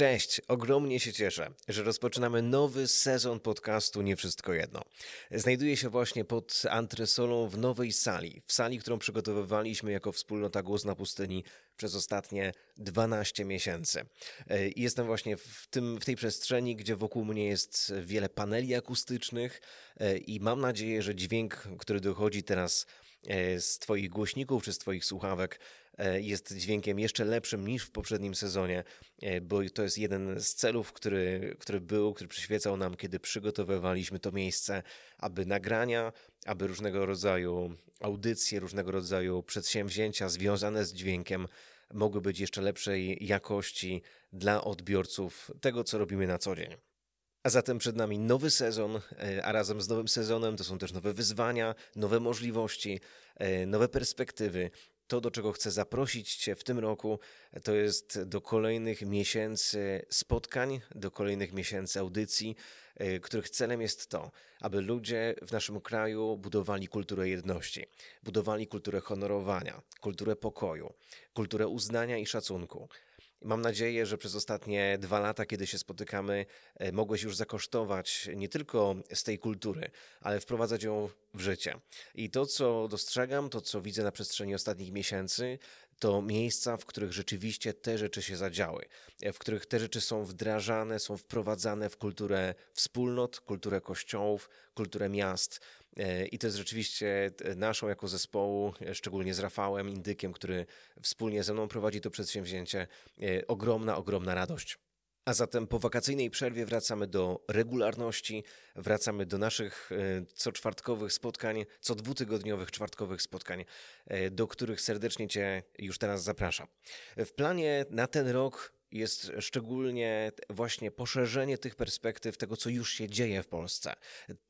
Cześć, ogromnie się cieszę, że rozpoczynamy nowy sezon podcastu Nie Wszystko Jedno. Znajduję się właśnie pod antresolą w nowej sali, w sali, którą przygotowywaliśmy jako wspólnota Głos na Pustyni przez ostatnie 12 miesięcy. Jestem właśnie w, tym, w tej przestrzeni, gdzie wokół mnie jest wiele paneli akustycznych i mam nadzieję, że dźwięk, który dochodzi teraz e, z Twoich głośników czy z Twoich słuchawek, jest dźwiękiem jeszcze lepszym niż w poprzednim sezonie, e, bo to jest jeden z celów, który, który był, który przyświecał nam, kiedy przygotowywaliśmy to miejsce, aby nagrania, aby różnego rodzaju audycje, różnego rodzaju przedsięwzięcia związane z dźwiękiem mogły być jeszcze lepszej jakości dla odbiorców tego, co robimy na co dzień. A zatem przed nami nowy sezon, e, a razem z nowym sezonem to są też nowe wyzwania, nowe możliwości, nowe perspektywy to, do czego chcę zaprosić Cię w tym roku, to jest do kolejnych miesięcy spotkań, do kolejnych miesięcy audycji, e, których celem jest to, aby ludzie w naszym kraju budowali kulturę jedności, budowali kulturę honorowania, kulturę pokoju, kulturę uznania i szacunku. Mam nadzieję, że przez ostatnie dwa lata, kiedy się spotykamy, e, mogłeś już zakosztować nie tylko z tej kultury, ale wprowadzać ją w życie. I to, co dostrzegam, to, co widzę na przestrzeni ostatnich miesięcy, to miejsca, w których rzeczywiście te rzeczy się zadziały, e, w których te rzeczy są wdrażane, są wprowadzane w kulturę wspólnot, kulturę kościołów, kulturę miast. E, I to jest rzeczywiście e, naszą jako zespołu, szczególnie z Rafałem Indykiem, który wspólnie ze mną prowadzi to przedsięwzięcie, ogromna, ogromna radość. A zatem po wakacyjnej przerwie wracamy do regularności, wracamy do naszych e, co czwartkowych spotkań, co dwutygodniowych czwartkowych spotkań, e, do których serdecznie Cię już teraz zapraszam. W planie na ten rok jest szczególnie właśnie poszerzenie tych perspektyw, tego co już się dzieje w Polsce,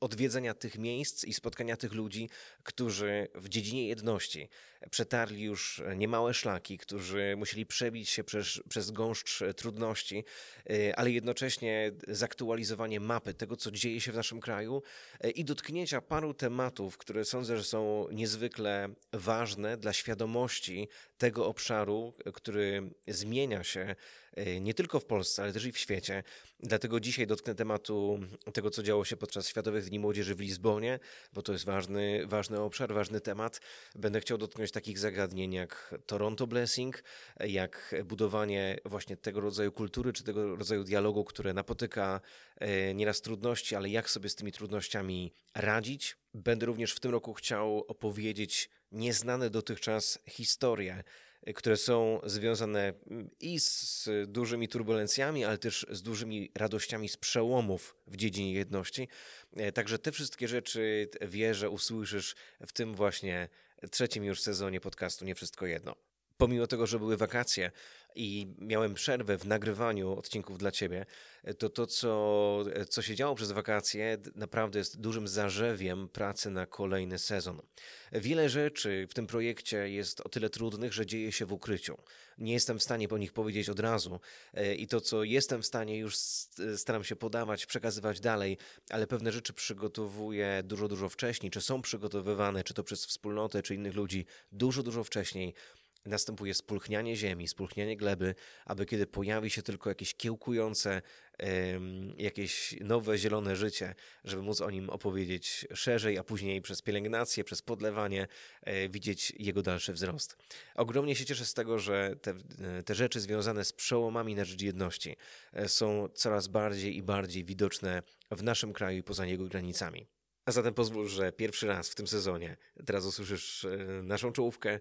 odwiedzenia tych miejsc i spotkania tych ludzi, którzy w dziedzinie jedności przetarli już niemałe szlaki, którzy musieli przebić się przez, przez gąszcz trudności, y, ale jednocześnie zaktualizowanie mapy tego, co dzieje się w naszym kraju y, i dotknięcia paru tematów, które sądzę, że są niezwykle ważne dla świadomości tego obszaru, który zmienia się y, nie tylko w Polsce, ale też i w świecie. Dlatego dzisiaj dotknę tematu tego, co działo się podczas Światowych Dni Młodzieży w Lizbonie, bo to jest ważny, ważny obszar, ważny temat. Będę chciał dotknąć takich zagadnień jak Toronto Blessing, jak budowanie właśnie tego rodzaju kultury, czy tego rodzaju dialogu, które napotyka e, nieraz trudności, ale jak sobie z tymi trudnościami radzić. Będę również w tym roku chciał opowiedzieć nieznane dotychczas historie które są związane mm, i z dużymi turbulencjami, ale też z dużymi radościami z przełomów w dziedzinie jedności. E, także te wszystkie rzeczy wierzę usłyszysz w tym właśnie trzecim już sezonie podcastu Nie Wszystko Jedno. Pomimo tego, że były wakacje, i miałem przerwę w nagrywaniu odcinków dla Ciebie, to to, co, co się działo przez wakacje, naprawdę jest dużym zarzewiem pracy na kolejny sezon. Wiele rzeczy w tym projekcie jest o tyle trudnych, że dzieje się w ukryciu. Nie jestem w stanie po nich powiedzieć od razu e, i to, co jestem w stanie, już staram się podawać, przekazywać dalej, ale pewne rzeczy przygotowuję dużo, dużo wcześniej, czy są przygotowywane, czy to przez wspólnotę, czy innych ludzi, dużo, dużo wcześniej następuje spulchnianie ziemi, spulchnianie gleby, aby kiedy pojawi się tylko jakieś kiełkujące, jakieś nowe zielone życie, żeby móc o nim opowiedzieć szerzej, a później przez pielęgnację, przez podlewanie e, widzieć jego dalszy wzrost. Ogromnie się cieszę z tego, że te, te rzeczy związane z przełomami na rzecz jedności e, są coraz bardziej i bardziej widoczne w naszym kraju i poza jego granicami. A zatem pozwól, że pierwszy raz w tym sezonie teraz usłyszysz e, naszą czołówkę,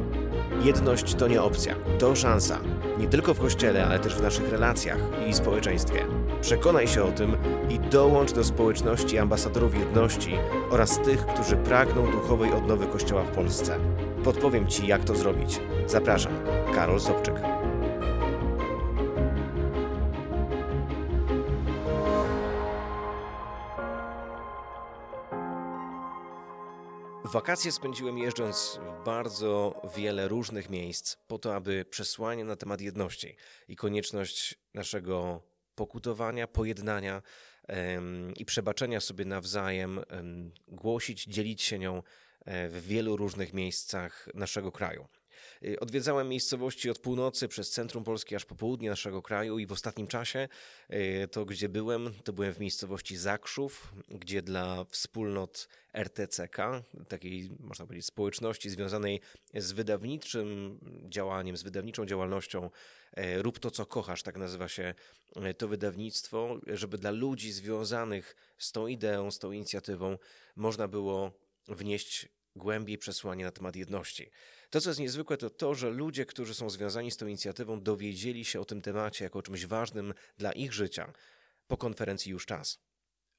Jedność to nie opcja, to szansa. Nie tylko w kościele, ale też w naszych relacjach i społeczeństwie. Przekonaj się o tym i dołącz do społeczności ambasadorów jedności oraz tych, którzy pragną duchowej odnowy Kościoła w Polsce. Podpowiem Ci, jak to zrobić. Zapraszam, Karol Sobczyk. Wakacje spędziłem jeżdżąc w bardzo wiele różnych miejsc po to, aby przesłanie na temat jedności i konieczność naszego pokutowania, pojednania i przebaczenia sobie nawzajem em, głosić, dzielić się nią e, w wielu różnych miejscach naszego kraju. Y, Odwiedzałem miejscowości od północy przez centrum Polski aż po południe naszego kraju i w ostatnim czasie y, to, gdzie byłem, to byłem w miejscowości Zakrzów, gdzie dla wspólnot RTCK, takiej można powiedzieć społeczności związanej z wydawniczym działaniem, z wydawniczą działalnością e, Rób to, co kochasz, tak nazywa się to wydawnictwo, żeby dla ludzi związanych z tą ideą, z tą inicjatywą można było wnieść głębiej przesłanie na temat jedności. To, co jest niezwykłe, to to, że ludzie, którzy są związani z tą inicjatywą, dowiedzieli się o tym temacie jako o czymś ważnym dla ich życia po konferencji już czas.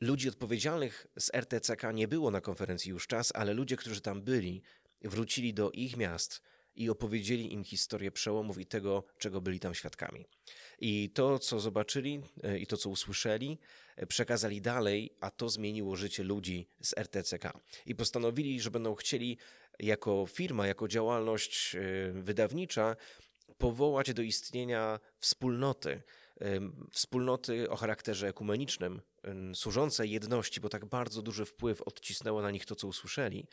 Ludzi odpowiedzialnych z RTCK nie było na konferencji już czas, ale ludzie, którzy tam byli, wrócili do ich miast i opowiedzieli im historię przełomów i tego, czego byli tam świadkami. I to, co zobaczyli e, i to, co usłyszeli, e, przekazali dalej, a to zmieniło życie ludzi z RTCK. I postanowili, że będą chcieli jako firma, jako działalność e, wydawnicza powołać do istnienia wspólnoty, em, wspólnoty o charakterze ekumenicznym, em, służącej jedności, bo tak bardzo duży wpływ odcisnęło na nich to, co usłyszeli.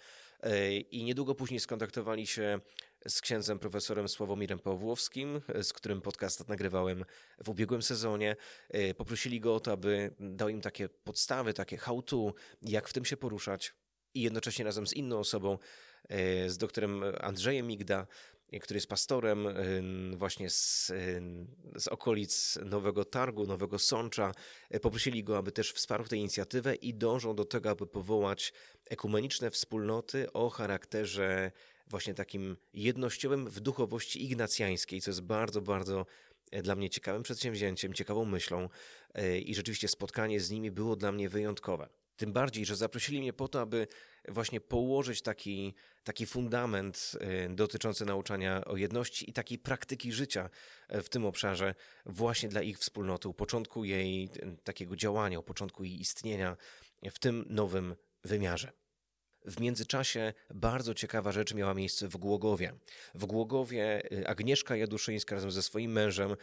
I niedługo później skontaktowali się z księdzem profesorem Sławomirem Pawłowskim, z którym podcast nagrywałem w ubiegłym sezonie. Poprosili go o to, aby dał im takie podstawy, takie how to, jak w tym się poruszać. I jednocześnie razem z inną osobą, z doktorem Andrzejem Migda, e, który jest pastorem e, właśnie z, e, z okolic Nowego Targu, Nowego Sącza. E, Poprosili go, aby też wsparł tę inicjatywę i dążą do tego, aby powołać ekumeniczne wspólnoty o charakterze właśnie takim jednościowym w duchowości ignacjańskiej, co jest bardzo, bardzo e, dla mnie ciekawym przedsięwzięciem, ciekawą myślą e, i rzeczywiście spotkanie z nimi było dla mnie wyjątkowe. Tym bardziej, że zaprosili mnie po to, aby właśnie położyć taki, taki fundament e, dotyczący nauczania o jedności i takiej praktyki życia e, w tym obszarze właśnie dla ich wspólnoty, u początku jej e, takiego działania, u początku jej istnienia w tym nowym wymiarze. W międzyczasie bardzo ciekawa rzecz miała miejsce w Głogowie. W Głogowie y, Agnieszka Jaduszyńska razem ze swoim mężem y,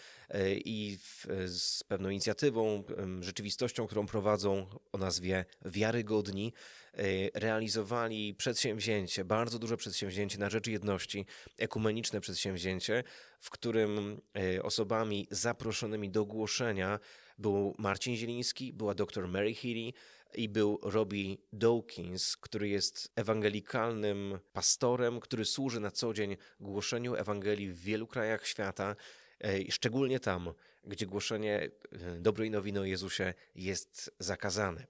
i z pewną inicjatywą, rzeczywistością, którą prowadzą o nazwie Wiarygodni, y, realizowali przedsięwzięcie, bardzo duże przedsięwzięcie na rzecz jedności, ekumeniczne przedsięwzięcie, w którym y, osobami zaproszonymi do głoszenia był Marcin Zieliński, była dr Mary Healy, i był Robbie Dawkins, który jest ewangelikalnym pastorem, który służy na co dzień głoszeniu Ewangelii w wielu krajach świata, i szczególnie tam, gdzie głoszenie dobrej nowiny o Jezusie jest zakazane.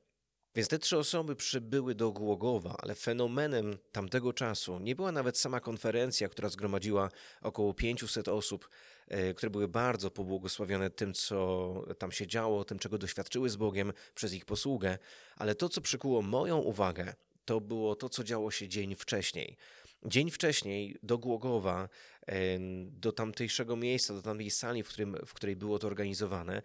Więc te trzy osoby przybyły do Głogowa, ale fenomenem tamtego czasu nie była nawet sama konferencja, która zgromadziła około 500 osób, e, które były bardzo pobłogosławione tym, co tam się działo, tym, czego doświadczyły z Bogiem przez ich posługę, ale to, co przykuło moją uwagę, to było to, co działo się dzień wcześniej. Dzień wcześniej do Głogowa, do tamtejszego miejsca, do tamtej sali, w, którym, w której było to organizowane,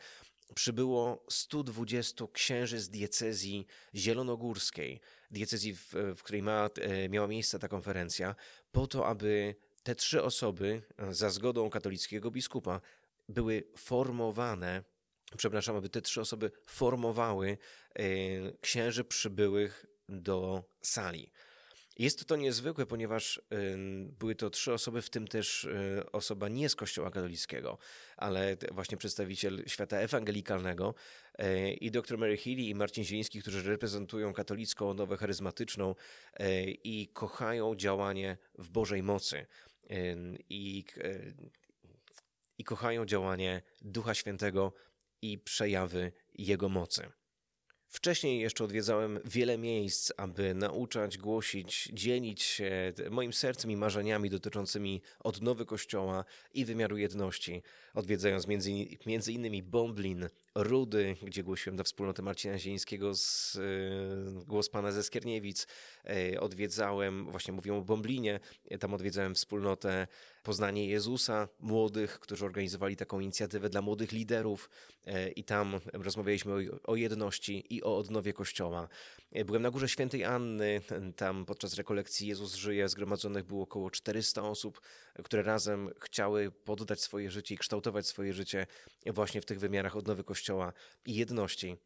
przybyło 120 księży z diecezji zielonogórskiej, diecezji, w, w której ma, e, miała miejsce ta konferencja, po to, aby te trzy osoby, e, za zgodą katolickiego biskupa, były formowane, przepraszam, aby te trzy osoby formowały e, księży przybyłych do sali. Jest to niezwykłe, ponieważ były to trzy osoby, w tym też y, osoba nie z Kościoła katolickiego, ale właśnie przedstawiciel świata ewangelikalnego y, i dr Mary Healy i Marcin Zieliński, którzy reprezentują katolicką nowę charyzmatyczną y, i kochają działanie w Bożej mocy. I, y, I kochają działanie Ducha Świętego i przejawy Jego mocy. Wcześniej jeszcze odwiedzałem wiele miejsc, aby nauczać, głosić, dzielić się moim sercem i marzeniami dotyczącymi odnowy Kościoła i wymiaru jedności, odwiedzając między, innymi Bomblin, Rudy, gdzie głosiłem dla wspólnoty Marcina Zielińskiego z y, Głos Pana ze Skierniewic, odwiedzałem, właśnie mówię o Bomblinie, tam odwiedzałem wspólnotę Poznanie Jezusa, młodych, którzy organizowali taką inicjatywę dla młodych liderów i tam rozmawialiśmy o jedności i o odnowie Kościoła. Byłem na Górze Świętej Anny, tam podczas rekolekcji Jezus żyje, zgromadzonych było około 400 osób, które razem chciały poddać swoje życie i kształtować swoje życie właśnie w tych wymiarach odnowy Kościoła i jedności.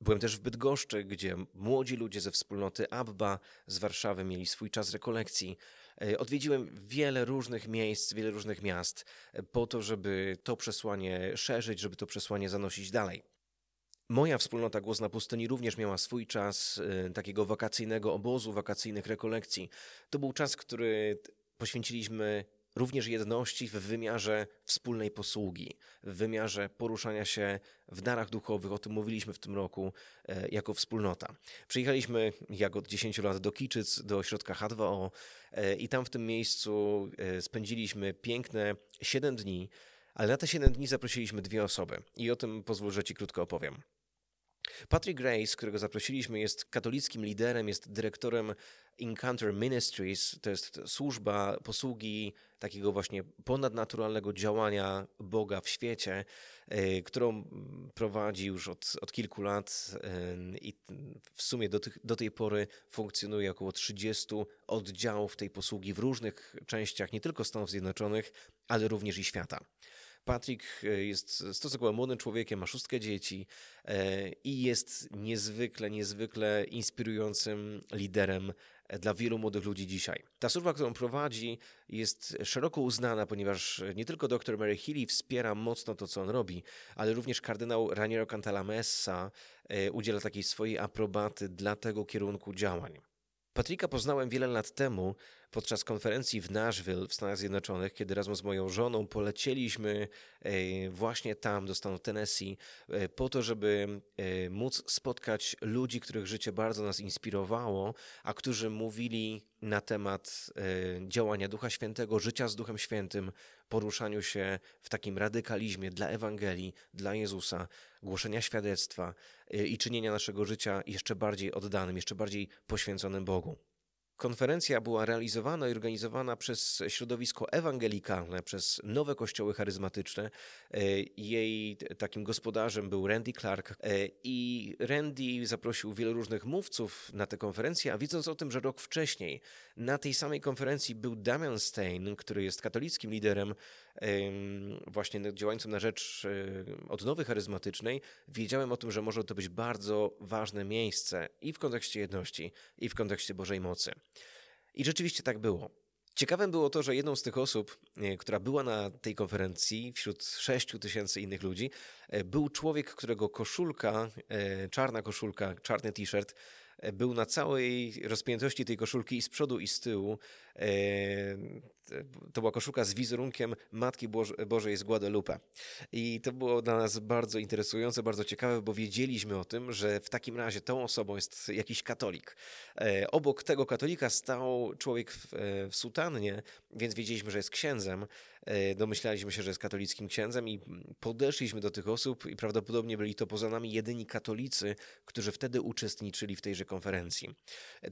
Byłem też w Bydgoszczy, gdzie młodzi ludzie ze wspólnoty Abba z Warszawy mieli swój czas rekolekcji. E, odwiedziłem wiele różnych miejsc, wiele różnych miast e, po to, żeby to przesłanie szerzyć, żeby to przesłanie zanosić dalej. Moja wspólnota Głos na Pustyni również miała swój czas e, takiego wakacyjnego obozu, wakacyjnych rekolekcji. To był czas, który poświęciliśmy również jedności w wymiarze wspólnej posługi, w wymiarze poruszania się w darach duchowych. O tym mówiliśmy w tym roku e, jako wspólnota. Przyjechaliśmy, jak od 10 lat, do Kiczyc, do ośrodka H2O e, i tam w tym miejscu e, spędziliśmy piękne 7 dni, ale na te 7 dni zaprosiliśmy dwie osoby i o tym pozwól, że Ci krótko opowiem. Patrick Grace, którego zaprosiliśmy, jest katolickim liderem, jest dyrektorem Encounter Ministries, to jest służba posługi takiego właśnie ponadnaturalnego działania Boga w świecie, e, którą prowadzi już od, od kilku lat e, i w sumie do, tych, do tej pory funkcjonuje około 30 oddziałów tej posługi w różnych częściach, nie tylko Stanów Zjednoczonych, ale również i świata. Patrick e, jest stosunkowo młodym człowiekiem, ma szóstkę dzieci e, i jest niezwykle, niezwykle inspirującym liderem e, dla wielu młodych ludzi dzisiaj. Ta służba, którą prowadzi, jest szeroko uznana, ponieważ nie tylko dr Mary Healy wspiera mocno to, co on robi, ale również kardynał Raniero Cantalamessa udziela takiej swojej aprobaty dla tego kierunku działań. Patryka poznałem wiele lat temu podczas konferencji w Nashville w Stanach Zjednoczonych, kiedy razem z moją żoną polecieliśmy e, właśnie tam do stanu Tennessee e, po to, żeby e, móc spotkać ludzi, których życie bardzo nas inspirowało, a którzy mówili na temat działania Ducha Świętego, życia z Duchem Świętym, poruszaniu się w takim radykalizmie dla Ewangelii, dla Jezusa, głoszenia świadectwa i czynienia naszego życia jeszcze bardziej oddanym, jeszcze bardziej poświęconym Bogu. Konferencja była realizowana i organizowana przez środowisko ewangelikalne, przez nowe kościoły charyzmatyczne. E, jej takim gospodarzem był Randy Clark e, i Randy zaprosił wielu różnych mówców na tę konferencję, a wiedząc o tym, że rok wcześniej na tej samej konferencji był Damian Stein, który jest katolickim liderem właśnie działającym na rzecz e, odnowy charyzmatycznej, wiedziałem o tym, że może to być bardzo ważne miejsce i w kontekście jedności, i w kontekście Bożej mocy. I rzeczywiście tak było. Ciekawym było to, że jedną z tych osób, e, która była na tej konferencji wśród 6 tysięcy innych ludzi, e, był człowiek, którego koszulka, czarna koszulka, czarny t-shirt, był na całej rozpiętości tej koszulki i z przodu i z tyłu to była koszulka z wizerunkiem Matki Bożej z Guadalupe. I to było dla nas bardzo interesujące, bardzo ciekawe, bo wiedzieliśmy o tym, że w takim razie tą osobą jest jakiś katolik. E, obok tego katolika stał człowiek w, w sutannie, więc wiedzieliśmy, że jest księdzem. E, domyślaliśmy się, że jest katolickim księdzem i podeszliśmy do tych osób i prawdopodobnie byli to poza nami jedyni katolicy, którzy wtedy uczestniczyli w tejże konferencji.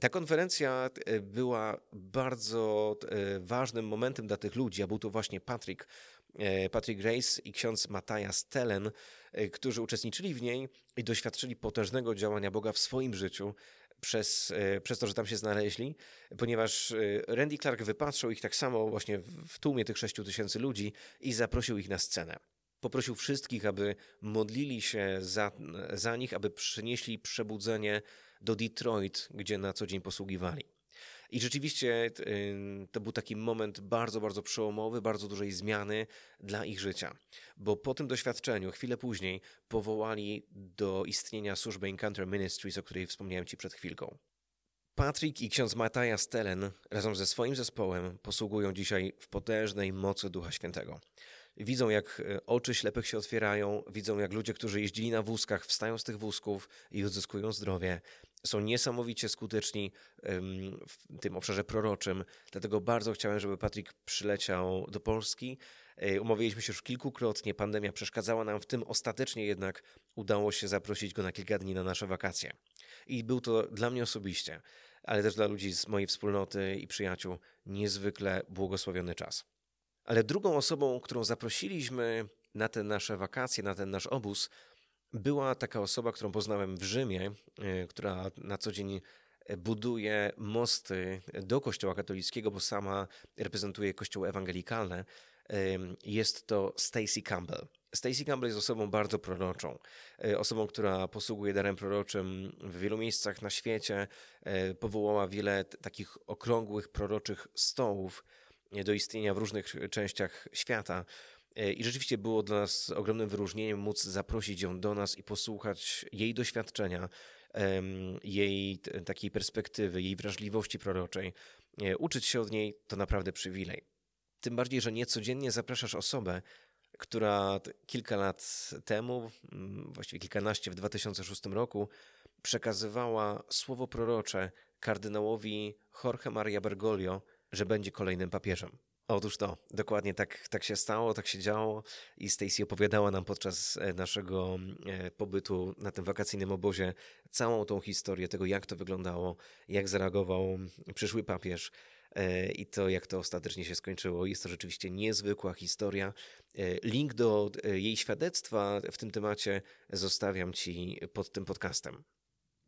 Ta konferencja e, była bardzo ważnym momentem dla tych ludzi, a był to właśnie Patrick, e, Patrick Grace i ksiądz Mataja Stelen, e, którzy uczestniczyli w niej i doświadczyli potężnego działania Boga w swoim życiu przez, e, przez to, że tam się znaleźli, ponieważ Randy Clark wypatrzył ich tak samo właśnie w tłumie tych 6 tysięcy ludzi i zaprosił ich na scenę. Poprosił wszystkich, aby modlili się za, za nich, aby przynieśli przebudzenie do Detroit, gdzie na co dzień posługiwali. I rzeczywiście to był taki moment bardzo, bardzo przełomowy, bardzo dużej zmiany dla ich życia. Bo po tym doświadczeniu, chwilę później, powołali do istnienia służbę Encounter Ministries, o której wspomniałem Ci przed chwilką. Patrick i ksiądz Mataja Stelen razem ze swoim zespołem posługują dzisiaj w potężnej mocy Ducha Świętego. Widzą, jak e, oczy ślepych się otwierają, widzą, jak ludzie, którzy jeździli na wózkach, wstają z tych wózków i odzyskują zdrowie są niesamowicie skuteczni w tym obszarze proroczym. Dlatego bardzo chciałem, żeby Patryk przyleciał do Polski. E, umawialiśmy się już kilkukrotnie, pandemia przeszkadzała nam w tym, ostatecznie jednak udało się zaprosić go na kilka dni na nasze wakacje. I był to dla mnie osobiście ale też dla ludzi z mojej wspólnoty i przyjaciół niezwykle błogosławiony czas. Ale drugą osobą, którą zaprosiliśmy na te nasze wakacje, na ten nasz obóz, była taka osoba, którą poznałem w Rzymie, e, która na co dzień buduje mosty do Kościoła katolickiego, bo sama reprezentuje Kościoły ewangelikalne. Jest to Stacy Campbell. Stacy Campbell jest osobą bardzo proroczą, e, osobą, która posługuje darem proroczym w wielu miejscach na świecie, e, powołała wiele takich okrągłych proroczych stołów e, do istnienia w różnych częściach świata. I rzeczywiście było dla nas ogromnym wyróżnieniem móc zaprosić ją do nas i posłuchać jej doświadczenia, jej takiej perspektywy, jej wrażliwości proroczej. Uczyć się od niej to naprawdę przywilej. Tym bardziej, że niecodziennie zapraszasz osobę, która kilka lat temu, właściwie kilkanaście w 2006 roku, przekazywała słowo prorocze kardynałowi Jorge Maria Bergoglio, że będzie kolejnym papieżem. Otóż to, dokładnie tak, tak się stało, tak się działo i Stacy opowiadała nam podczas e, naszego e, pobytu na tym wakacyjnym obozie całą tą historię tego, jak to wyglądało, jak zareagował przyszły papież, E, i to, jak to ostatecznie się skończyło. Jest to rzeczywiście niezwykła historia. Link do jej świadectwa w tym temacie zostawiam Ci pod tym podcastem.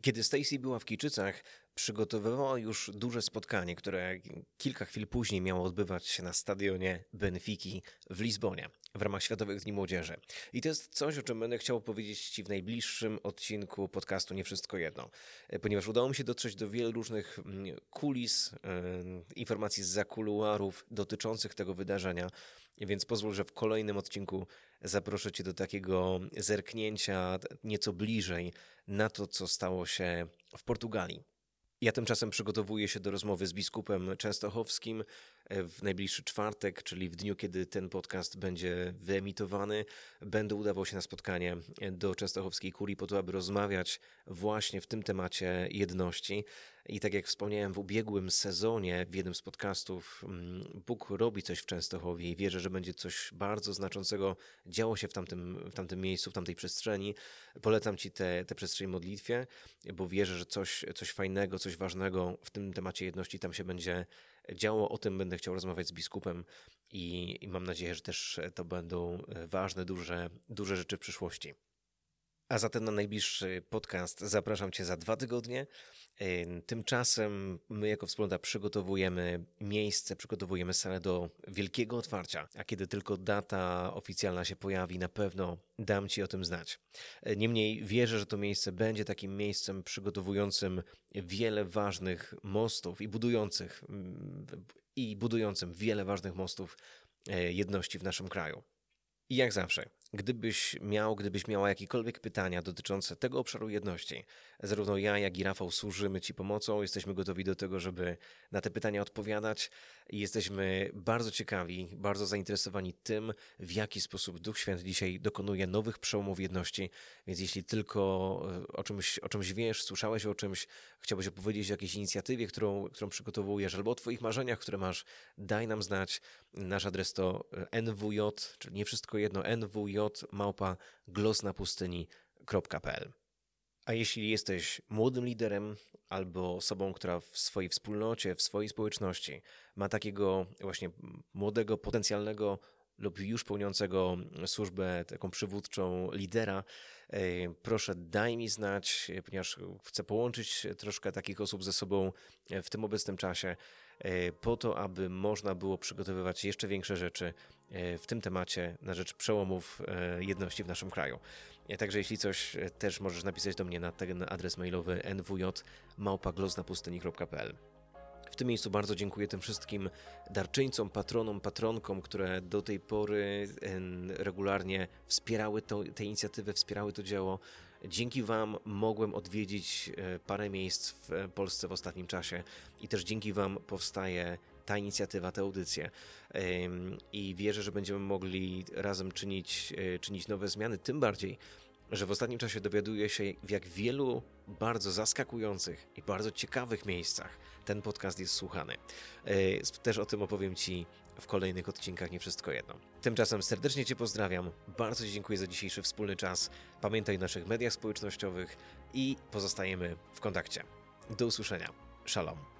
Kiedy Stacy była w Kiczycach, przygotowywała już duże spotkanie, które kilka chwil później miało odbywać się na stadionie Benfiki w Lizbonie w ramach Światowych Dni Młodzieży. I to jest coś, o czym będę chciał powiedzieć Ci w najbliższym odcinku podcastu Nie Wszystko Jedno, ponieważ udało mi się dotrzeć do wielu różnych mm, kulis, informacji z zakuluarów dotyczących tego wydarzenia, więc pozwól, że w kolejnym odcinku zaproszę Cię do takiego zerknięcia nieco bliżej na to, co stało się w Portugalii. Ja tymczasem przygotowuję się do rozmowy z biskupem częstochowskim w najbliższy czwartek, czyli w dniu, kiedy ten podcast będzie wyemitowany. Będę udawał się na spotkanie do częstochowskiej kurii po to, aby rozmawiać właśnie w tym temacie jedności. I tak jak wspomniałem w ubiegłym sezonie w jednym z podcastów, mm, Bóg robi coś w Częstochowie i wierzę, że będzie coś bardzo znaczącego działo się w tamtym, w tamtym miejscu, w tamtej przestrzeni. Polecam Ci tę przestrzeń modlitwie, bo wierzę, że coś, coś fajnego, coś ważnego w tym temacie jedności tam się będzie działo. O tym będę chciał rozmawiać z biskupem i, i mam nadzieję, że też to będą ważne, duże, duże rzeczy w przyszłości. A zatem na najbliższy podcast zapraszam Cię za dwa tygodnie. Tymczasem my jako wspólnota przygotowujemy miejsce, przygotowujemy salę do wielkiego otwarcia, a kiedy tylko data oficjalna się pojawi, na pewno dam Ci o tym znać. Niemniej wierzę, że to miejsce będzie takim miejscem przygotowującym wiele ważnych mostów i budujących i budującym wiele ważnych mostów e, jedności w naszym kraju. I jak zawsze, gdybyś miał, gdybyś miała jakiekolwiek pytania dotyczące tego obszaru jedności, zarówno ja, jak i Rafał służymy Ci pomocą, jesteśmy gotowi do tego, żeby na te pytania odpowiadać jesteśmy bardzo ciekawi, bardzo zainteresowani tym, w jaki sposób Duch Święty dzisiaj dokonuje nowych przełomów jedności, więc jeśli tylko e, o czymś, o czymś wiesz, słyszałeś o czymś, chciałbyś opowiedzieć o jakiejś inicjatywie, którą, którą przygotowujesz, albo o Twoich marzeniach, które masz, daj nam znać. Nasz adres to nwj, czyli nie wszystko jedno, nwj małpa glosnapustyni.pl a jeśli jesteś młodym liderem albo osobą, która w swojej wspólnocie, w swojej społeczności ma takiego właśnie młodego, potencjalnego lub już pełniącego służbę taką przywódczą lidera, e, proszę daj mi znać, ponieważ chcę połączyć troszkę takich osób ze sobą w tym obecnym czasie, e, po to, aby można było przygotowywać jeszcze większe rzeczy e, w tym temacie na rzecz przełomów jedności w naszym kraju. Także jeśli coś, też możesz napisać do mnie na ten adres mailowy nwj.małpagloznapustyni.pl w tym miejscu bardzo dziękuję tym wszystkim darczyńcom, patronom, patronkom, które do tej pory regularnie wspierały tę inicjatywę, wspierały to dzieło. Dzięki Wam mogłem odwiedzić e, parę miejsc w Polsce w ostatnim czasie i też dzięki Wam powstaje ta inicjatywa, te audycje. I wierzę, że będziemy mogli razem czynić, e, czynić nowe zmiany, tym bardziej, że w ostatnim czasie dowiaduję się, w jak wielu bardzo zaskakujących i bardzo ciekawych miejscach ten podcast jest słuchany. E, też o tym opowiem Ci w kolejnych odcinkach, nie wszystko jedno. Tymczasem serdecznie Cię pozdrawiam, bardzo dziękuję za dzisiejszy wspólny czas. Pamiętaj o naszych mediach społecznościowych i pozostajemy w kontakcie. Do usłyszenia. Shalom.